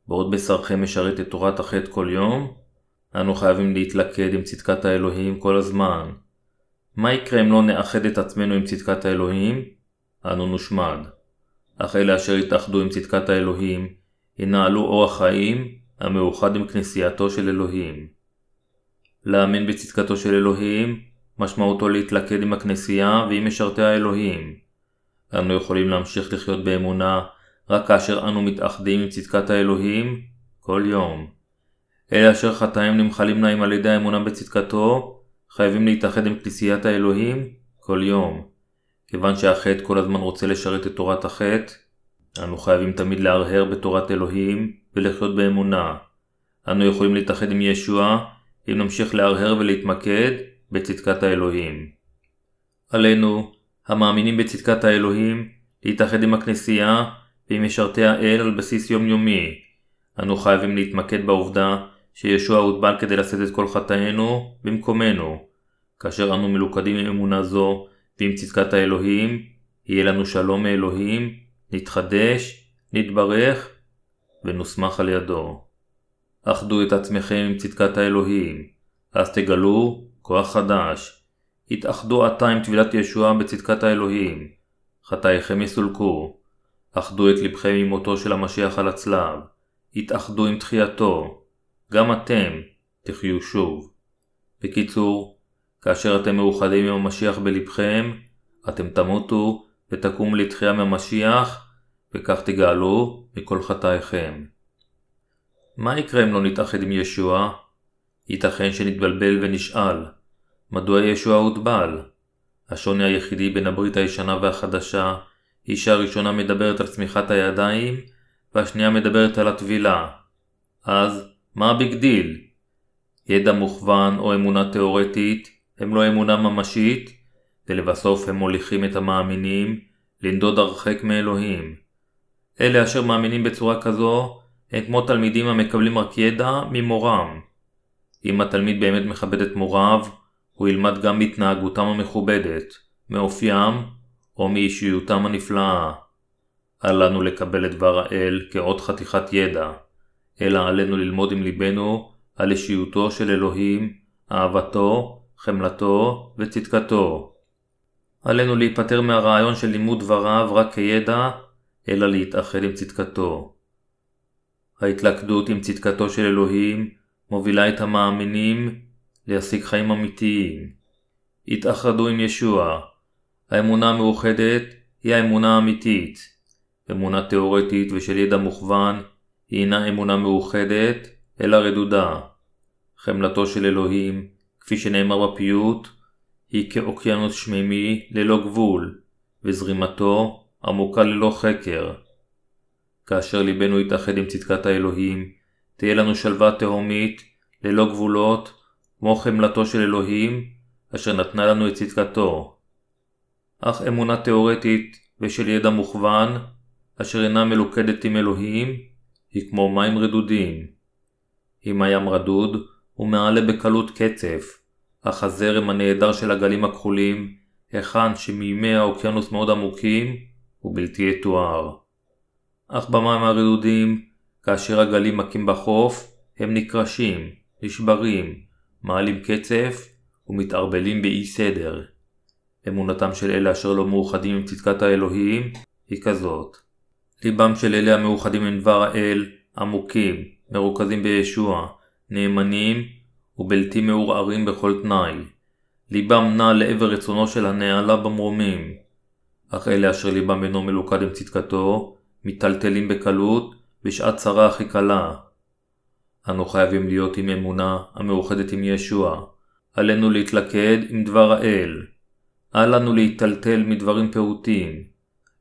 בעוד בשרכם משרת את תורת החטא כל יום? אנו חייבים להתלכד עם צדקת האלוהים כל הזמן. מה יקרה אם לא נאחד את עצמנו עם צדקת האלוהים? אנו נושמד. אך אלה אשר יתאחדו עם צדקת האלוהים, ינהלו אורח חיים המאוחד עם כנסייתו של אלוהים. להאמין בצדקתו של אלוהים, משמעותו להתלכד עם הכנסייה ועם משרתי האלוהים. אנו יכולים להמשיך לחיות באמונה רק כאשר אנו מתאחדים עם צדקת האלוהים כל יום. אלה אשר חטאים נמחלים להם על ידי האמונה בצדקתו, חייבים להתאחד עם כנסיית האלוהים כל יום. כיוון שהחטא כל הזמן רוצה לשרת את תורת החטא, אנו חייבים תמיד להרהר בתורת אלוהים ולחיות באמונה. אנו יכולים להתאחד עם ישוע אם נמשיך להרהר ולהתמקד בצדקת האלוהים. עלינו, המאמינים בצדקת האלוהים, להתאחד עם הכנסייה ועם משרתי האל על בסיס יומיומי. אנו חייבים להתמקד בעובדה שישוע הוטבל כדי לשאת את כל חטאינו במקומנו. כאשר אנו מלוכדים עם אמונה זו ועם צדקת האלוהים, יהיה לנו שלום מאלוהים, נתחדש, נתברך ונוסמך על ידו. אחדו את עצמכם עם צדקת האלוהים, אז תגלו כוח חדש. התאחדו עתה עם טבילת ישוע בצדקת האלוהים, חטאיכם יסולקו. אחדו את לבכם עם מותו של המשיח על הצלב, התאחדו עם תחייתו, גם אתם תחיו שוב. בקיצור, כאשר אתם מאוחדים עם המשיח בלבכם, אתם תמותו ותקומו לתחייה עם משיח, וכך תגאלו מכל חטאיכם. מה יקרה אם לא נתאחד עם ישוע? ייתכן שנתבלבל ונשאל, מדוע ישוע הוטבל? השוני היחידי בין הברית הישנה והחדשה היא שהראשונה מדברת על סמיכת הידיים, והשנייה מדברת על הטבילה. אז, מה ה big deal? ידע מוכוון או אמונה תאורטית הם לא אמונה ממשית, ולבסוף הם מוליכים את המאמינים לנדוד הרחק מאלוהים. אלה אשר מאמינים בצורה כזו הם כמו תלמידים המקבלים רק ידע ממורם. אם התלמיד באמת מכבד את מוריו, הוא ילמד גם בהתנהגותם המכובדת, מאופיים או מאישיותם הנפלאה. אל לנו לקבל את דבר האל כעוד חתיכת ידע, אלא עלינו ללמוד עם ליבנו על אישיותו של אלוהים, אהבתו, חמלתו וצדקתו. עלינו להיפטר מהרעיון של לימוד דבריו רק כידע, אלא להתאחד עם צדקתו. ההתלכדות עם צדקתו של אלוהים מובילה את המאמינים להשיג חיים אמיתיים. התאחדו עם ישוע. האמונה המאוחדת היא האמונה האמיתית. אמונה תאורטית ושל ידע מוכוון היא אינה אמונה מאוחדת, אלא רדודה. חמלתו של אלוהים, כפי שנאמר בפיוט, היא כאוקיינוס שמימי ללא גבול, וזרימתו עמוקה ללא חקר. כאשר ליבנו יתאחד עם צדקת האלוהים, תהיה לנו שלווה תהומית, ללא גבולות, כמו חמלתו של אלוהים, אשר נתנה לנו את צדקתו. אך אמונה תאורטית ושל ידע מוכוון, אשר אינה מלוכדת עם אלוהים, היא כמו מים רדודים. אם הים רדוד, הוא מעלה בקלות קצף, אך הזרם הנהדר של הגלים הכחולים, היכן שמימי האוקיינוס מאוד עמוקים, הוא בלתי יתואר. אך במים הרדודים, כאשר הגלים מכים בחוף, הם נקרשים, נשברים, מעלים קצף ומתערבלים באי סדר. אמונתם של אלה אשר לא מאוחדים עם צדקת האלוהים היא כזאת. ליבם של אלה המאוחדים עם דבר האל, עמוקים, מרוכזים בישוע, נאמנים ובלתי מעורערים בכל תנאי. ליבם נע לעבר רצונו של הנעלה במרומים. אך אלה אשר ליבם אינו מלוכד עם צדקתו, מיטלטלים בקלות בשעת צרה הכי קלה. אנו חייבים להיות עם אמונה המאוחדת עם ישוע. עלינו להתלכד עם דבר האל. אל לנו להיטלטל מדברים פעוטים.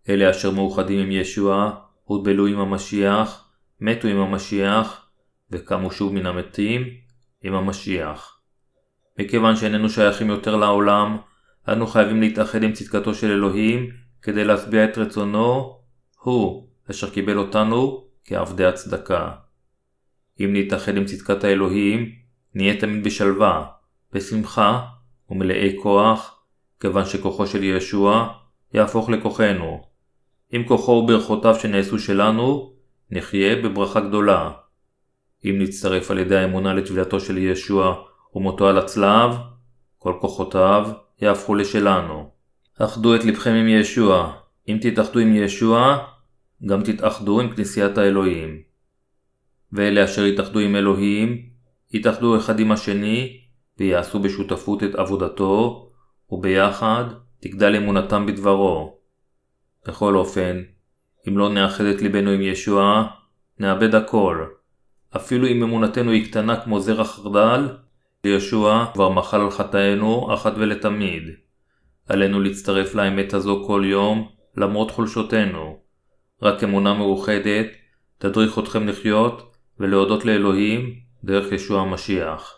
אלה אשר מאוחדים עם ישוע, הוטבלו עם המשיח, מתו עם המשיח, וקמו שוב מן המתים עם המשיח. מכיוון שאיננו שייכים יותר לעולם, אנו חייבים להתאחד עם צדקתו של אלוהים, כדי להשביע את רצונו, הוא אשר קיבל אותנו כעבדי הצדקה. אם נתאחד עם צדקת האלוהים, נהיה תמיד בשלווה, בשמחה ומלאי כוח, כיוון שכוחו של ישוע יהפוך לכוחנו. אם כוחו וברכותיו שנעשו שלנו, נחיה בברכה גדולה. אם נצטרף על ידי האמונה לטבילתו של ישוע ומותו על הצלב, כל כוחותיו יהפכו לשלנו. אחדו את לבכם עם ישוע. אם תתאחדו עם ישוע, גם תתאחדו עם כנסיית האלוהים. ואלה אשר יתאחדו עם אלוהים, יתאחדו אחד עם השני, ויעשו בשותפות את עבודתו, וביחד תגדל אמונתם בדברו. בכל אופן, אם לא נאחד את ליבנו עם ישוע, נאבד הכל. אפילו אם אמונתנו היא קטנה כמו זרע חרדל, ישוע כבר מחל על חטאינו אחת ולתמיד. עלינו להצטרף לאמת הזו כל יום, למרות חולשותינו. רק אמונה מאוחדת תדריך אתכם לחיות ולהודות לאלוהים דרך ישוע המשיח.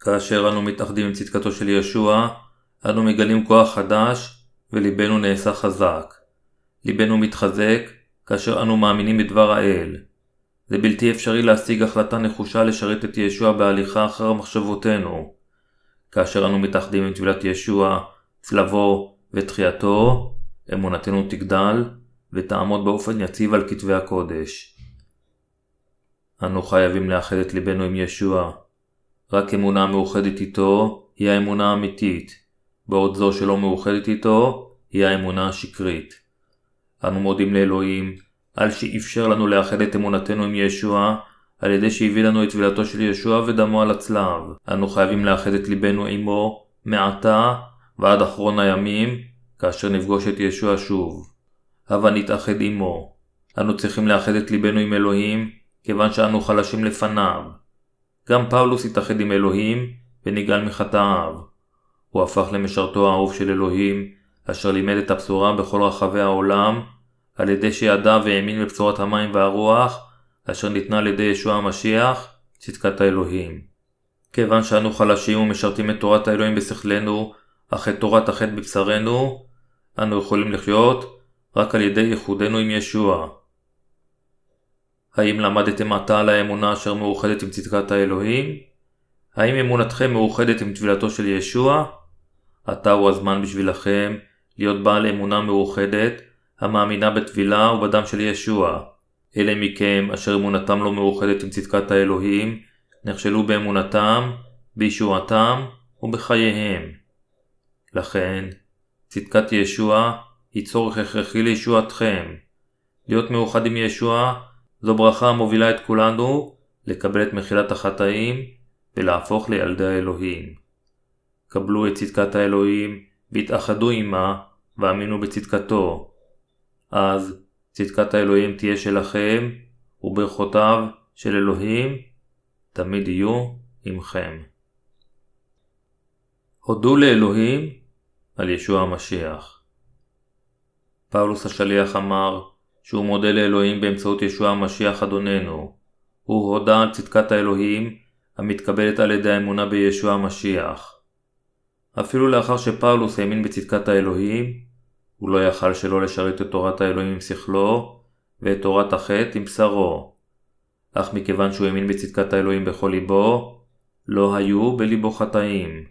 כאשר אנו מתאחדים עם צדקתו של ישוע, אנו מגלים כוח חדש וליבנו נעשה חזק. ליבנו מתחזק כאשר אנו מאמינים בדבר האל. זה בלתי אפשרי להשיג החלטה נחושה לשרת את ישוע בהליכה אחר מחשבותינו. כאשר אנו מתאחדים עם טבילת ישוע, צלבו ותחייתו, אמונתנו תגדל ותעמוד באופן יציב על כתבי הקודש. אנו חייבים לאחד את ליבנו עם ישוע. רק אמונה מאוחדת איתו היא האמונה האמיתית, בעוד זו שלא מאוחדת איתו היא האמונה השקרית. אנו מודים לאלוהים על שאפשר לנו לאחד את אמונתנו עם ישוע על ידי שהביא לנו את טבילתו של ישוע ודמו על הצלב. אנו חייבים לאחד את ליבנו עמו מעתה ועד אחרון הימים, כאשר נפגוש את ישוע שוב. הבה נתאחד עמו. אנו צריכים לאחד את ליבנו עם אלוהים, כיוון שאנו חלשים לפניו. גם פאולוס התאחד עם אלוהים, ונגאל מחטאיו. הוא הפך למשרתו האהוב של אלוהים, אשר לימד את הבשורה בכל רחבי העולם, על ידי שידע והאמין בבשורת המים והרוח, אשר ניתנה על ידי ישוע המשיח, צדקת האלוהים. כיוון שאנו חלשים ומשרתים את תורת האלוהים בשכלנו, אך את תורת החטא בבשרנו, אנו יכולים לחיות רק על ידי ייחודנו עם ישוע. האם למדתם עתה על האמונה אשר מאוחדת עם צדקת האלוהים? האם אמונתכם מאוחדת עם טבילתו של ישוע? עתה הוא הזמן בשבילכם להיות בעל אמונה מאוחדת המאמינה בטבילה ובדם של ישוע. אלה מכם אשר אמונתם לא מאוחדת עם צדקת האלוהים, נכשלו באמונתם, בישועתם ובחייהם. לכן, צדקת ישוע היא צורך הכרחי לישועתכם. להיות מאוחד עם ישוע זו ברכה המובילה את כולנו לקבל את מחילת החטאים ולהפוך לילדי האלוהים. קבלו את צדקת האלוהים והתאחדו עמה ואמינו בצדקתו. אז צדקת האלוהים תהיה שלכם, וברכותיו של אלוהים תמיד יהיו עמכם. הודו לאלוהים על ישוע המשיח. פאולוס השליח אמר שהוא מודה לאלוהים באמצעות ישוע המשיח אדוננו. הוא הודה על צדקת האלוהים המתקבלת על ידי האמונה בישוע המשיח. אפילו לאחר שפאולוס האמין בצדקת האלוהים, הוא לא יכל שלא לשרת את תורת האלוהים עם שכלו, ואת תורת החטא עם בשרו. אך מכיוון שהוא האמין בצדקת האלוהים בכל ליבו, לא היו בליבו חטאים.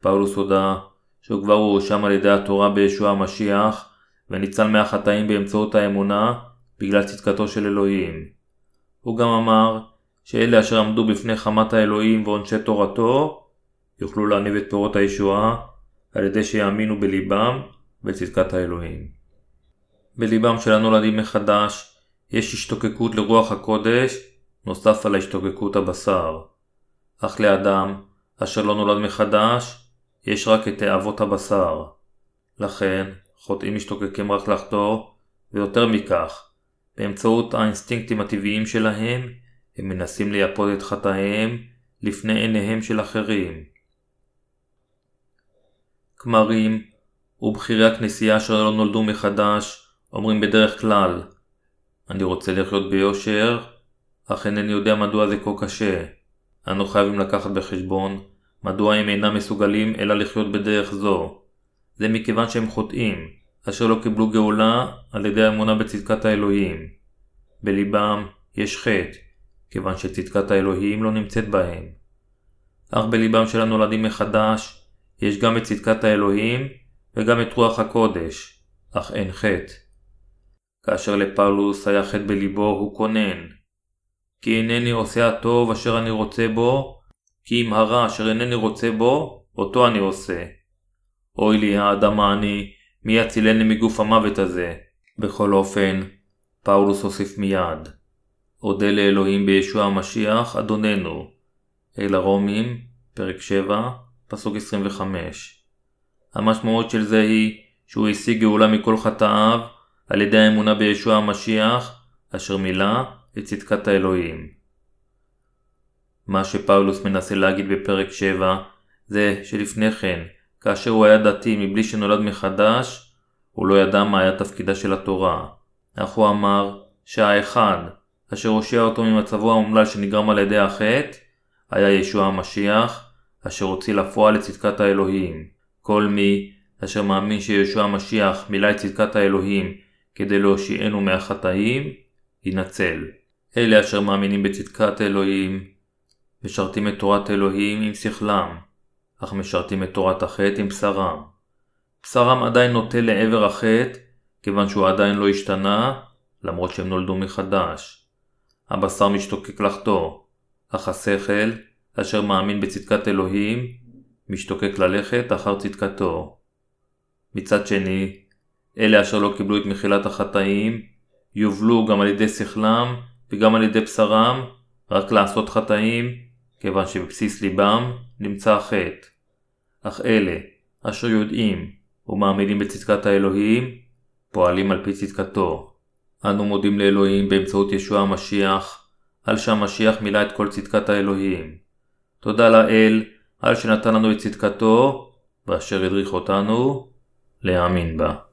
פאולוס הודה שהוא כבר הואשם על ידי התורה בישוע המשיח, וניצל מהחטאים באמצעות האמונה בגלל צדקתו של אלוהים. הוא גם אמר שאלה אשר עמדו בפני חמת האלוהים ועונשי תורתו, יוכלו להניב את פירות הישועה על ידי שיאמינו בליבם בצדקת האלוהים. בליבם של הנולדים מחדש יש השתוקקות לרוח הקודש נוסף על ההשתוקקות הבשר. אך לאדם אשר לא נולד מחדש יש רק את תאוות הבשר. לכן חוטאים משתוקקים רק לחטוא, ויותר מכך, באמצעות האינסטינקטים הטבעיים שלהם, הם מנסים לייפות את חטאיהם לפני עיניהם של אחרים. כמרים ובכירי הכנסייה אשר לא נולדו מחדש אומרים בדרך כלל אני רוצה לחיות ביושר, אך אינני יודע מדוע זה כה קשה. אנו חייבים לקחת בחשבון מדוע הם אינם מסוגלים אלא לחיות בדרך זו. זה מכיוון שהם חוטאים, אשר לא קיבלו גאולה על ידי האמונה בצדקת האלוהים. בליבם יש חטא, כיוון שצדקת האלוהים לא נמצאת בהם. אך בליבם של הנולדים מחדש, יש גם את צדקת האלוהים וגם את רוח הקודש, אך אין חטא. כאשר לפאולוס היה חטא בליבו, הוא כונן. כי אינני עושה הטוב אשר אני רוצה בו, כי אם הרע אשר אינני רוצה בו, אותו אני עושה. אוי לי האדם העני, מי יצילני מגוף המוות הזה? בכל אופן, פאולוס הוסיף מיד. אודה לאלוהים בישוע המשיח, אדוננו. אל הרומים, פרק 7, פסוק 25. המשמעות של זה היא שהוא השיג גאולה מכל חטאיו על ידי האמונה בישוע המשיח, אשר מילא את צדקת האלוהים. מה שפאולוס מנסה להגיד בפרק 7 זה שלפני כן, כאשר הוא היה דתי מבלי שנולד מחדש, הוא לא ידע מה היה תפקידה של התורה. אך הוא אמר שהאחד אשר הושיע אותו ממצבו האומלל שנגרם על ידי החטא, היה ישוע המשיח, אשר הוציא לפועל את צדקת האלוהים. כל מי אשר מאמין שישוע המשיח מילא את צדקת האלוהים כדי להושיענו מהחטאים, ינצל. אלה אשר מאמינים בצדקת אלוהים, משרתים את תורת אלוהים עם שכלם, אך משרתים את תורת החטא עם בשרם. בשרם עדיין נוטה לעבר החטא, כיוון שהוא עדיין לא השתנה, למרות שהם נולדו מחדש. הבשר משתוקק לחטוא, אך השכל, אשר מאמין בצדקת אלוהים, משתוקק ללכת אחר צדקתו. מצד שני, אלה אשר לא קיבלו את מחילת החטאים, יובלו גם על ידי שכלם וגם על ידי בשרם רק לעשות חטאים, כיוון שבבסיס ליבם נמצא החטא. אך אלה, אשר יודעים ומאמינים בצדקת האלוהים, פועלים על פי צדקתו. אנו מודים לאלוהים באמצעות ישוע המשיח, על שהמשיח מילא את כל צדקת האלוהים. תודה לאל על שנתן לנו את צדקתו, ואשר הדריך אותנו להאמין בה.